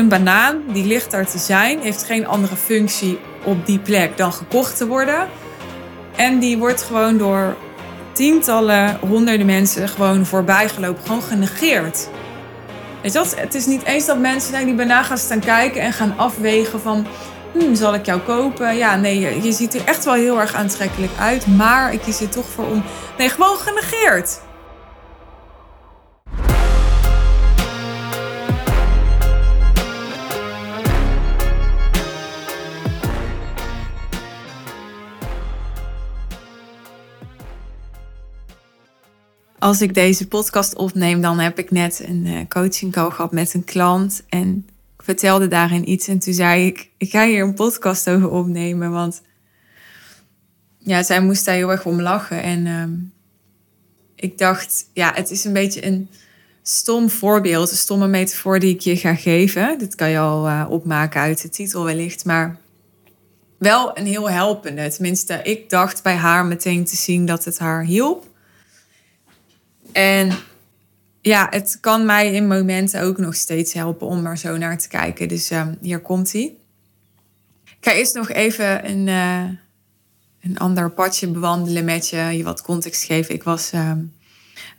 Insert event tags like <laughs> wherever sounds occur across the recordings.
een banaan die ligt daar te zijn, heeft geen andere functie op die plek dan gekocht te worden. En die wordt gewoon door tientallen, honderden mensen gewoon voorbijgelopen, gewoon genegeerd. Weet je wat? Het is niet eens dat mensen naar die banaan gaan staan kijken en gaan afwegen van... Hmm, zal ik jou kopen? Ja, nee, je ziet er echt wel heel erg aantrekkelijk uit. Maar ik kies er toch voor om... Nee, gewoon genegeerd. Als ik deze podcast opneem, dan heb ik net een eh, coaching call gehad met een klant. En ik vertelde daarin iets. En toen zei ik, ik ga hier een podcast over opnemen. Want ja, zij moest daar heel erg om lachen. En ehm, ik dacht, ja, het is een beetje een stom voorbeeld. Een stomme metafoor die ik je ga geven. Dit kan je al uh, opmaken uit de titel wellicht. Maar wel een heel helpende. Tenminste, ik dacht bij haar meteen te zien dat het haar hielp. En ja, het kan mij in momenten ook nog steeds helpen om er zo naar te kijken. Dus um, hier komt hij. Ik ga eerst nog even een, uh, een ander padje bewandelen met je, je wat context geven. Ik was um,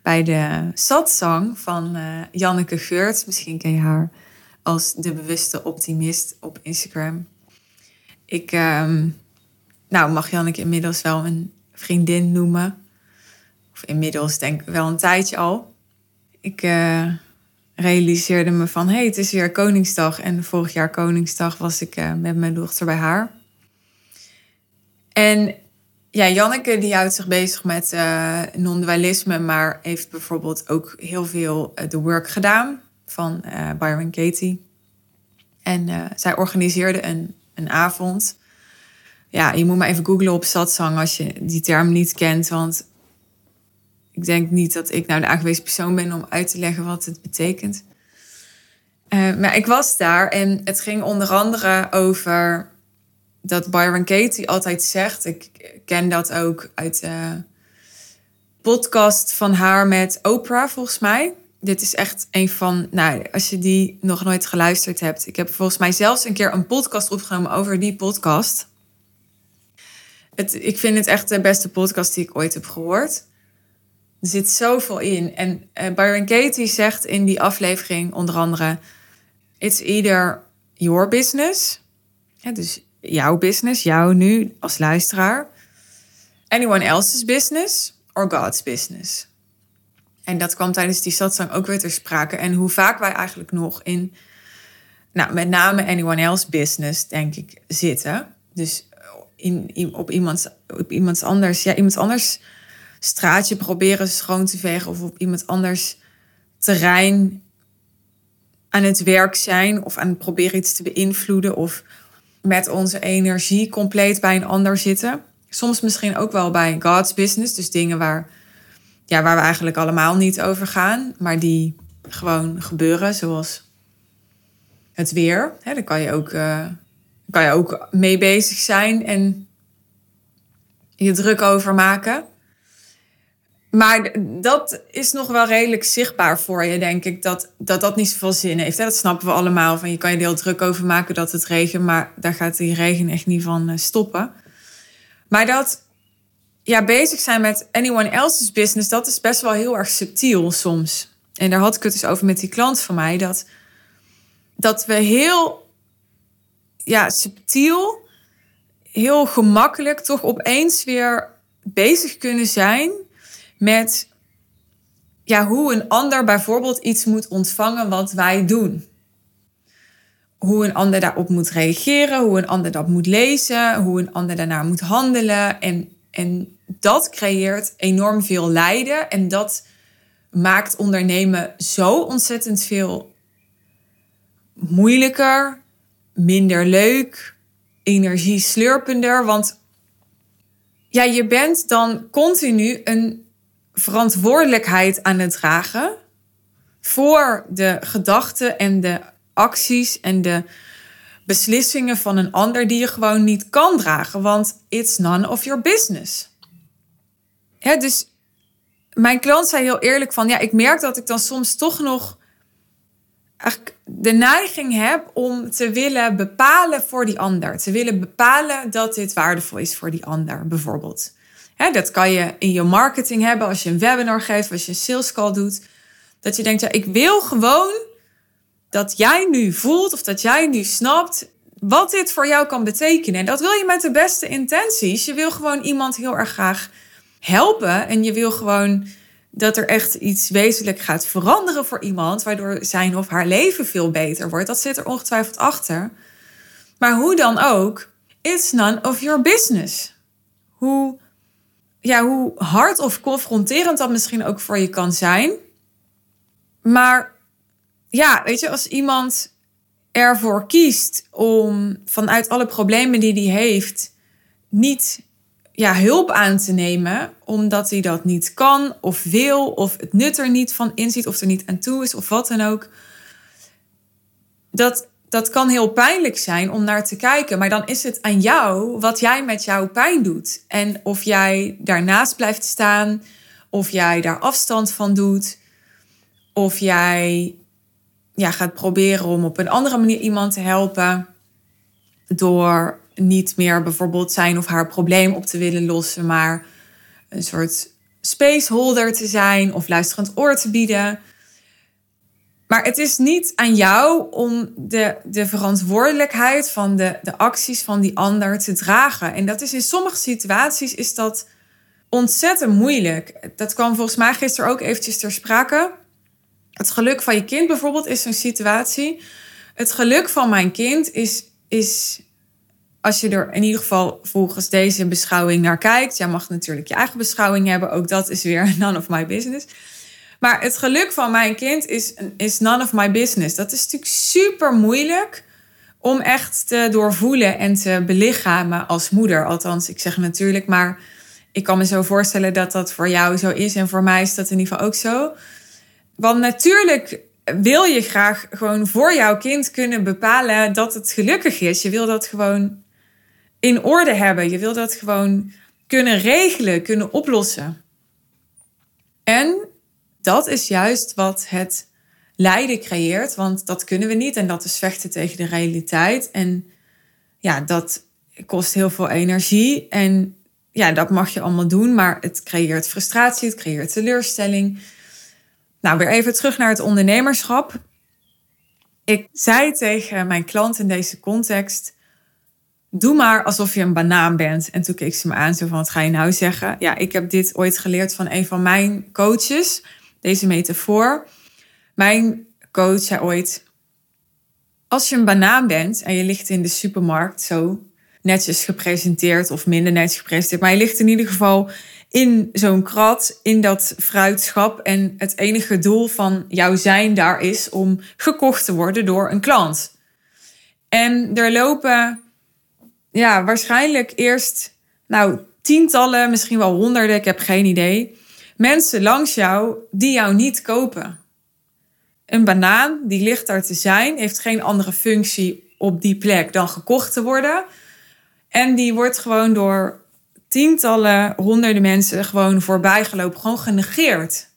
bij de satsang van uh, Janneke Geurt. Misschien ken je haar als de bewuste optimist op Instagram. Ik um, nou, mag Janneke inmiddels wel een vriendin noemen inmiddels denk ik wel een tijdje al. Ik uh, realiseerde me van, hey, het is weer Koningsdag. En vorig jaar Koningsdag was ik uh, met mijn dochter bij haar. En ja, Janneke die houdt zich bezig met uh, non-dualisme, maar heeft bijvoorbeeld ook heel veel de work gedaan van Byron Katie. En zij organiseerde een, een avond. Ja, je moet maar even googlen op satsang als je die term niet kent, want ik denk niet dat ik nou de aangewezen persoon ben om uit te leggen wat het betekent. Uh, maar ik was daar en het ging onder andere over dat Byron Katie altijd zegt. Ik ken dat ook uit de podcast van haar met Oprah, volgens mij. Dit is echt een van, nou, als je die nog nooit geluisterd hebt. Ik heb volgens mij zelfs een keer een podcast opgenomen over die podcast. Het, ik vind het echt de beste podcast die ik ooit heb gehoord. Er zit zoveel in. En uh, Byron Katie zegt in die aflevering onder andere: It's either your business, dus jouw business, jou nu als luisteraar, anyone else's business or God's business. En dat kwam tijdens die satsang ook weer ter sprake. En hoe vaak wij eigenlijk nog in, nou, met name anyone else's business, denk ik, zitten. Dus in, op, iemands, op iemands anders, ja, iemand anders straatje proberen schoon te vegen of op iemand anders terrein aan het werk zijn of aan het proberen iets te beïnvloeden of met onze energie compleet bij een ander zitten. Soms misschien ook wel bij God's business, dus dingen waar, ja, waar we eigenlijk allemaal niet over gaan, maar die gewoon gebeuren, zoals het weer. Hè, daar kan je, ook, uh, kan je ook mee bezig zijn en je druk over maken. Maar dat is nog wel redelijk zichtbaar voor je, denk ik. Dat dat, dat niet zoveel zin heeft. Dat snappen we allemaal. Van je kan je er heel druk over maken dat het regent. Maar daar gaat die regen echt niet van eh, stoppen. Maar dat ja, bezig zijn met anyone else's business, dat is best wel heel erg subtiel soms. En daar had ik het dus over met die klant van mij. Dat, dat we heel ja, subtiel, heel gemakkelijk toch opeens weer bezig kunnen zijn met ja, hoe een ander bijvoorbeeld iets moet ontvangen wat wij doen. Hoe een ander daarop moet reageren, hoe een ander dat moet lezen, hoe een ander daarnaar moet handelen. En, en dat creëert enorm veel lijden en dat maakt ondernemen zo ontzettend veel moeilijker, minder leuk, energie slurpender. Want ja, je bent dan continu een verantwoordelijkheid aan het dragen voor de gedachten en de acties en de beslissingen van een ander die je gewoon niet kan dragen, want it's none of your business. Dus mijn klant zei heel eerlijk van, ja, ik merk dat ik dan soms toch nog de neiging heb om te willen bepalen voor die ander. Te willen bepalen dat dit waardevol is voor die ander, bijvoorbeeld. Dat kan je in je marketing hebben als je een webinar geeft, als je een sales call doet. Dat je denkt, ja, ik wil gewoon dat jij nu voelt of dat jij nu snapt wat dit voor jou kan betekenen. En dat wil je met de beste intenties. Je wil gewoon iemand heel erg graag helpen en je wil gewoon dat er echt iets wezenlijk gaat veranderen voor iemand, waardoor zijn of haar leven veel beter wordt. Dat zit er ongetwijfeld achter. Maar hoe dan ook, it's none of your business. Hoe, ja, hoe hard of confronterend dat misschien ook voor je kan zijn. Maar ja, weet je, als iemand ervoor kiest om vanuit alle problemen die hij heeft, niet ja, hulp aan te nemen, omdat hij dat niet kan of wil, of het nut er niet van inziet, of er niet aan toe is, of wat dan ook. Dat, dat kan heel pijnlijk zijn om naar te kijken, maar dan is het aan jou wat jij met jouw pijn doet. En of jij daarnaast blijft staan, of jij daar afstand van doet, of jij ja, gaat proberen om op een andere manier iemand te helpen door niet meer bijvoorbeeld zijn of haar probleem op te willen lossen, maar een soort spaceholder te zijn of luisterend oor te bieden. Maar het is niet aan jou om de, de verantwoordelijkheid van de, de acties van die ander te dragen. En dat is in sommige situaties is dat ontzettend moeilijk. Dat kwam volgens mij gisteren ook eventjes ter sprake. Het geluk van je kind bijvoorbeeld is zo'n situatie. Het geluk van mijn kind is, is als je er in ieder geval volgens deze beschouwing naar kijkt. Jij mag natuurlijk je eigen beschouwing hebben. Ook dat is weer <laughs> none of my business. Maar het geluk van mijn kind is, is none of my business. Dat is natuurlijk super moeilijk om echt te doorvoelen en te belichamen als moeder. Althans, ik zeg natuurlijk, maar ik kan me zo voorstellen dat dat voor jou zo is. En voor mij is dat in ieder geval ook zo. Want natuurlijk wil je graag gewoon voor jouw kind kunnen bepalen dat het gelukkig is. Je wil dat gewoon in orde hebben. Je wil dat gewoon kunnen regelen, kunnen oplossen. En dat is juist wat het lijden creëert, want dat kunnen we niet en dat is vechten tegen de realiteit. En ja, dat kost heel veel energie en ja, dat mag je allemaal doen, maar het creëert frustratie, het creëert teleurstelling. Nou, weer even terug naar het ondernemerschap. Ik zei tegen mijn klant in deze context: Doe maar alsof je een banaan bent. En toen keek ze me aan, zo van: Wat ga je nou zeggen? Ja, ik heb dit ooit geleerd van een van mijn coaches, deze metafoor. Mijn coach zei ooit: Als je een banaan bent en je ligt in de supermarkt zo netjes gepresenteerd of minder netjes gepresenteerd, maar je ligt in ieder geval in zo'n krat, in dat fruitschap. En het enige doel van jouw zijn daar is om gekocht te worden door een klant. En er lopen ja, waarschijnlijk eerst nou, tientallen, misschien wel honderden, ik heb geen idee. Mensen langs jou die jou niet kopen. Een banaan die ligt daar te zijn, heeft geen andere functie op die plek dan gekocht te worden. En die wordt gewoon door tientallen, honderden mensen gewoon voorbij gelopen, gewoon genegeerd.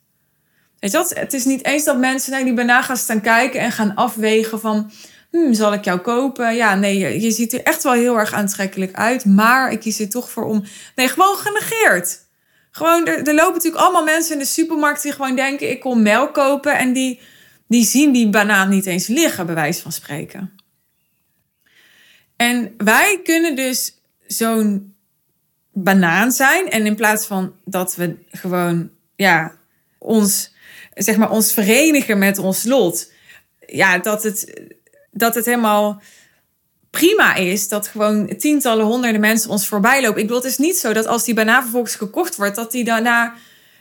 Weet je wat? Het is niet eens dat mensen naar die banaan gaan staan kijken en gaan afwegen van, hmm, zal ik jou kopen? Ja, nee, je ziet er echt wel heel erg aantrekkelijk uit, maar ik kies er toch voor om. Nee, gewoon genegeerd. Gewoon, er, lopen natuurlijk allemaal mensen in de supermarkt die gewoon denken, ik kom melk kopen en die, die zien die banaan niet eens liggen, bij wijze van spreken. En wij kunnen dus zo'n banaan zijn. En in plaats van dat we gewoon ja, ons, zeg maar, ons verenigen met ons lot. Ja, dat het, dat het helemaal prima is dat gewoon tientallen, honderden mensen ons voorbij lopen. Ik bedoel, het is niet zo dat als die banaan vervolgens gekocht wordt, dat die daarna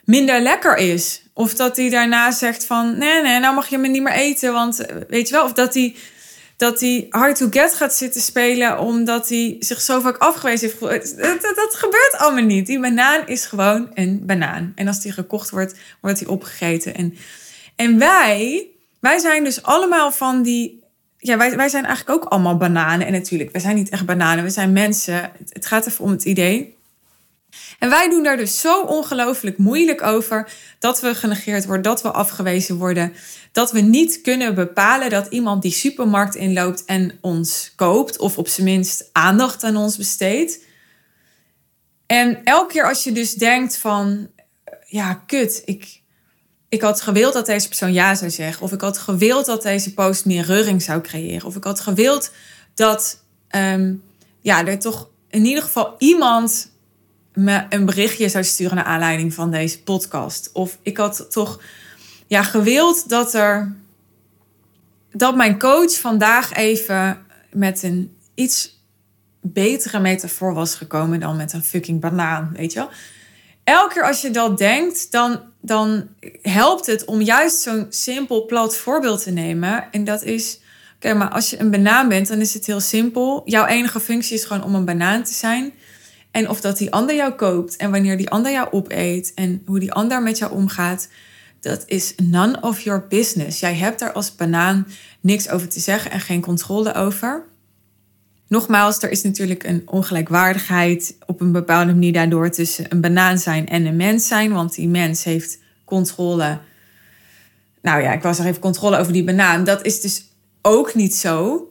minder lekker is. Of dat die daarna zegt van, nee, nee, nou mag je me niet meer eten, want weet je wel. Of dat die dat hij hard to get gaat zitten spelen omdat hij zich zo vaak afgewezen heeft. Dat, dat, dat, gebeurt allemaal niet. Die banaan is gewoon een banaan. En als die gekocht wordt, wordt hij opgegeten. En, en wij, wij zijn dus allemaal van die. Ja, wij, wij zijn eigenlijk ook allemaal bananen. En natuurlijk, wij zijn niet echt bananen, we zijn mensen. Het gaat even om het idee. En wij doen daar dus zo ongelooflijk moeilijk over dat we genegeerd worden, dat we afgewezen worden, dat we niet kunnen bepalen dat iemand die supermarkt inloopt en ons koopt, of op zijn minst aandacht aan ons besteedt. En elke keer als je dus denkt van, ja, kut, ik, ik had gewild dat deze persoon ja zou zeggen. Of ik had gewild dat deze post meer reuring zou creëren. Of ik had gewild dat um, ja, er toch in ieder geval iemand me een berichtje zou sturen naar aanleiding van deze podcast. Of ik had toch ja, gewild dat er dat mijn coach vandaag even met een iets betere metafoor was gekomen dan met een fucking banaan, weet je wel? Elke keer als je dat denkt, dan, dan helpt het om juist zo'n simpel plat voorbeeld te nemen. En dat is, oké, maar als je een banaan bent, dan is het heel simpel. Jouw enige functie is gewoon om een banaan te zijn. En of dat die ander jou koopt en wanneer die ander jou opeet en hoe die ander met jou omgaat, dat is none of your business. Jij hebt daar als banaan niks over te zeggen en geen controle over. Nogmaals, er is natuurlijk een ongelijkwaardigheid op een bepaalde manier daardoor tussen een banaan zijn en een mens zijn, want die mens heeft controle. Nou ja, ik was er even controle over die banaan. Dat is dus ook niet zo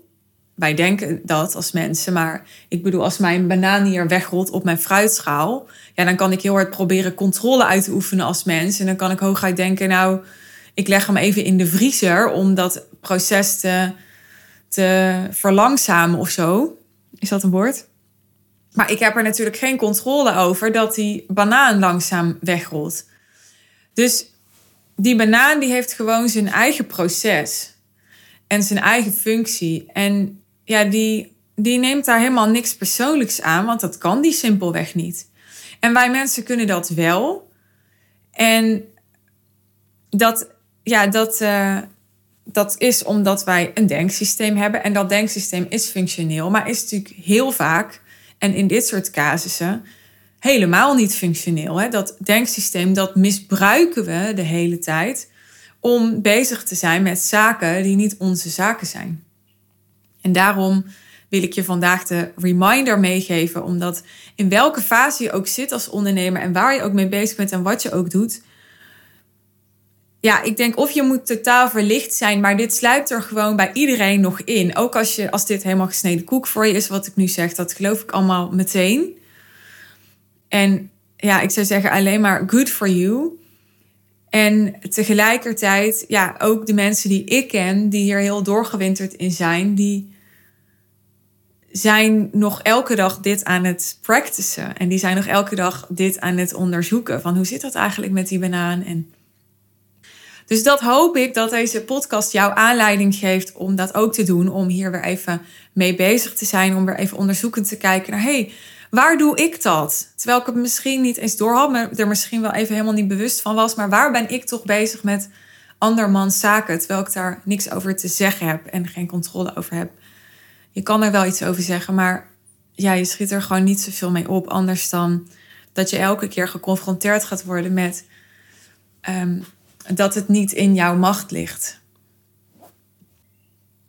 wij denken dat als mensen, maar ik bedoel, als mijn banaan hier wegrolt op mijn fruitschaal, ja, dan kan ik heel hard proberen controle uit te oefenen als mens. En dan kan ik hooguit denken, nou, ik leg hem even in de vriezer om dat proces te, te verlangzamen of zo. Is dat een woord? Maar ik heb er natuurlijk geen controle over dat die banaan langzaam wegrolt. Dus die banaan die heeft gewoon zijn eigen proces en zijn eigen functie. En ja, die, die neemt daar helemaal niks persoonlijks aan, want dat kan die simpelweg niet. En wij mensen kunnen dat wel. En dat, ja, dat, uh, dat is omdat wij een denksysteem hebben. En dat denksysteem is functioneel, maar is natuurlijk heel vaak, en in dit soort casussen, helemaal niet functioneel. Hè? Dat denksysteem, dat misbruiken we de hele tijd om bezig te zijn met zaken die niet onze zaken zijn. En daarom wil ik je vandaag de reminder meegeven, omdat in welke fase je ook zit als ondernemer en waar je ook mee bezig bent en wat je ook doet. Ja, ik denk of je moet totaal verlicht zijn, maar dit sluipt er gewoon bij iedereen nog in. Ook als, je, als dit helemaal gesneden koek voor je is, wat ik nu zeg, dat geloof ik allemaal meteen. En ja, ik zou zeggen alleen maar good for you. En tegelijkertijd, ja, ook de mensen die ik ken, die hier heel doorgewinterd in zijn, die zijn nog elke dag dit aan het practicen. En die zijn nog elke dag dit aan het onderzoeken. Van hoe zit dat eigenlijk met die banaan? En dus dat hoop ik dat deze podcast jou aanleiding geeft om dat ook te doen. Om hier weer even mee bezig te zijn. Om weer even onderzoekend te kijken naar... hey, waar doe ik dat? Terwijl ik het misschien niet eens door had. Maar er misschien wel even helemaal niet bewust van was. Maar waar ben ik toch bezig met andermans zaken? Terwijl ik daar niks over te zeggen heb. En geen controle over heb je kan er wel iets over zeggen, maar ja, je schiet er gewoon niet zoveel mee op. Anders dan dat je elke keer geconfronteerd gaat worden met ehm, dat het niet in jouw macht ligt.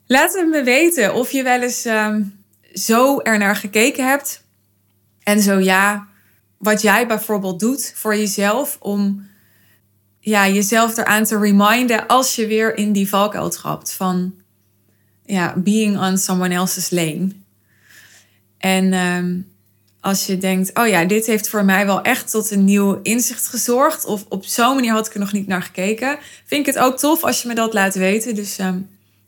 Laat het me weten of je wel eens um, zo ernaar gekeken hebt. En zo ja, wat jij bijvoorbeeld doet voor jezelf om ja, jezelf eraan te reminden als je weer in die valkuil trapt van ja, being on someone else's lane. En ehm, als je denkt, oh ja, dit heeft voor mij wel echt tot een nieuw inzicht gezorgd. Of op zo'n manier had ik er nog niet naar gekeken. Vind ik het ook tof als je me dat laat weten. Dus ehm,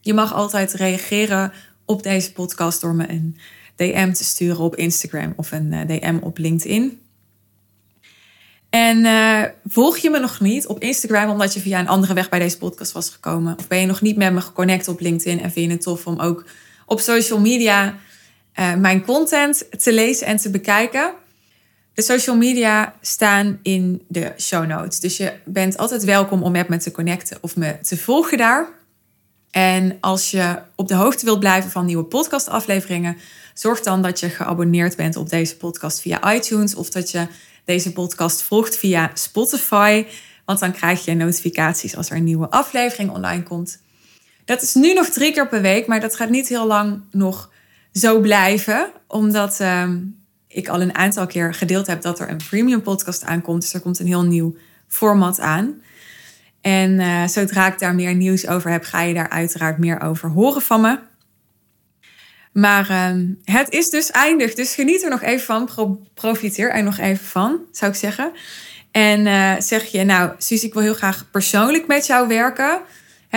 je mag altijd reageren op deze podcast door me een DM te sturen op Instagram of een eh, DM op LinkedIn. En uh, volg je me nog niet op Instagram omdat je via een andere weg bij deze podcast was gekomen? Of ben je nog niet met me geconnect op LinkedIn en vind je het tof om ook op social media uh, mijn content te lezen en te bekijken? De social media staan in de show notes. Dus je bent altijd welkom om met me te connecten of me te volgen daar. En als je op de hoogte wilt blijven van nieuwe podcastafleveringen, zorg dan dat je geabonneerd bent op deze podcast via iTunes of dat je deze podcast volgt via Spotify. Want dan krijg je notificaties als er een nieuwe aflevering online komt. Dat is nu nog drie keer per week, maar dat gaat niet heel lang nog zo blijven. Omdat ehm, ik al een aantal keer gedeeld heb dat er een premium podcast aankomt. Dus er komt een heel nieuw format aan. En uh, zodra ik daar meer nieuws over heb, ga je daar uiteraard meer over horen van me. Maar uh, het is dus eindig. Dus geniet er nog even van. Pro profiteer er nog even van, zou ik zeggen. En uh, zeg je, nou, Suus, ik wil heel graag persoonlijk met jou werken.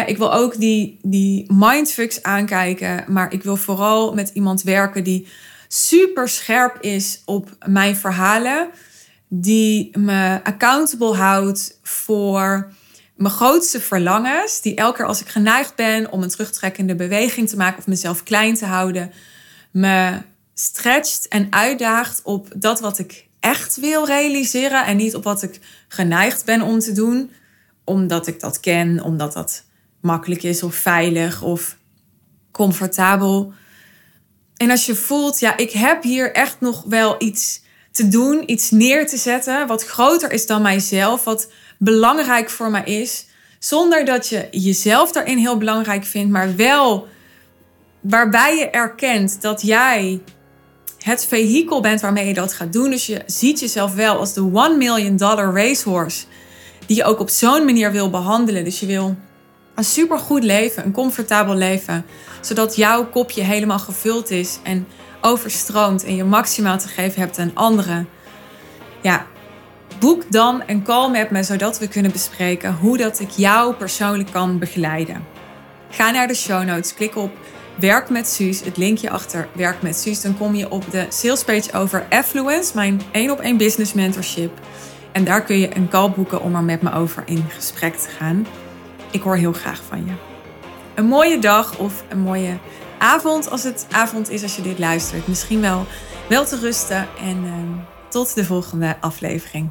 Ik wil ook die, die mindfucks aankijken. Maar ik wil vooral met iemand werken die super scherp is op mijn verhalen. Die me accountable houdt voor mijn grootste verlangens. Die elke keer als ik geneigd ben om een terugtrekkende beweging te maken of mezelf klein te houden, me stretcht en uitdaagt op dat wat ik echt wil realiseren en niet op wat ik geneigd ben om te doen, omdat ik dat ken, omdat dat makkelijk is of veilig of comfortabel. En als je voelt, ja, ik heb hier echt nog wel iets te doen, iets neer te zetten wat groter is dan mijzelf, wat belangrijk voor mij is, zonder dat je jezelf daarin heel belangrijk vindt, maar wel waarbij je erkent dat jij het vehikel bent waarmee je dat gaat doen. Dus je ziet jezelf wel als de 1 million dollar racehorse. Die je ook op zo'n manier wil behandelen. Dus je wil een supergoed leven, een comfortabel leven. Zodat jouw kopje helemaal gevuld is en overstroomt. En je maximaal te geven hebt aan anderen. Ja, boek dan een call met me. Zodat we kunnen bespreken hoe dat ik jou persoonlijk kan begeleiden. Ga naar de show notes, klik op Werk met Suus, het linkje achter Werk met Suus, dan kom je op de salespage over Affluence, mijn 1 op 1 business mentorship. En daar kun je een call boeken om er met me over in gesprek te gaan. Ik hoor heel graag van je. Een mooie dag of een mooie avond als het avond is als je dit luistert. Misschien wel wel te rusten en uh, tot de volgende aflevering.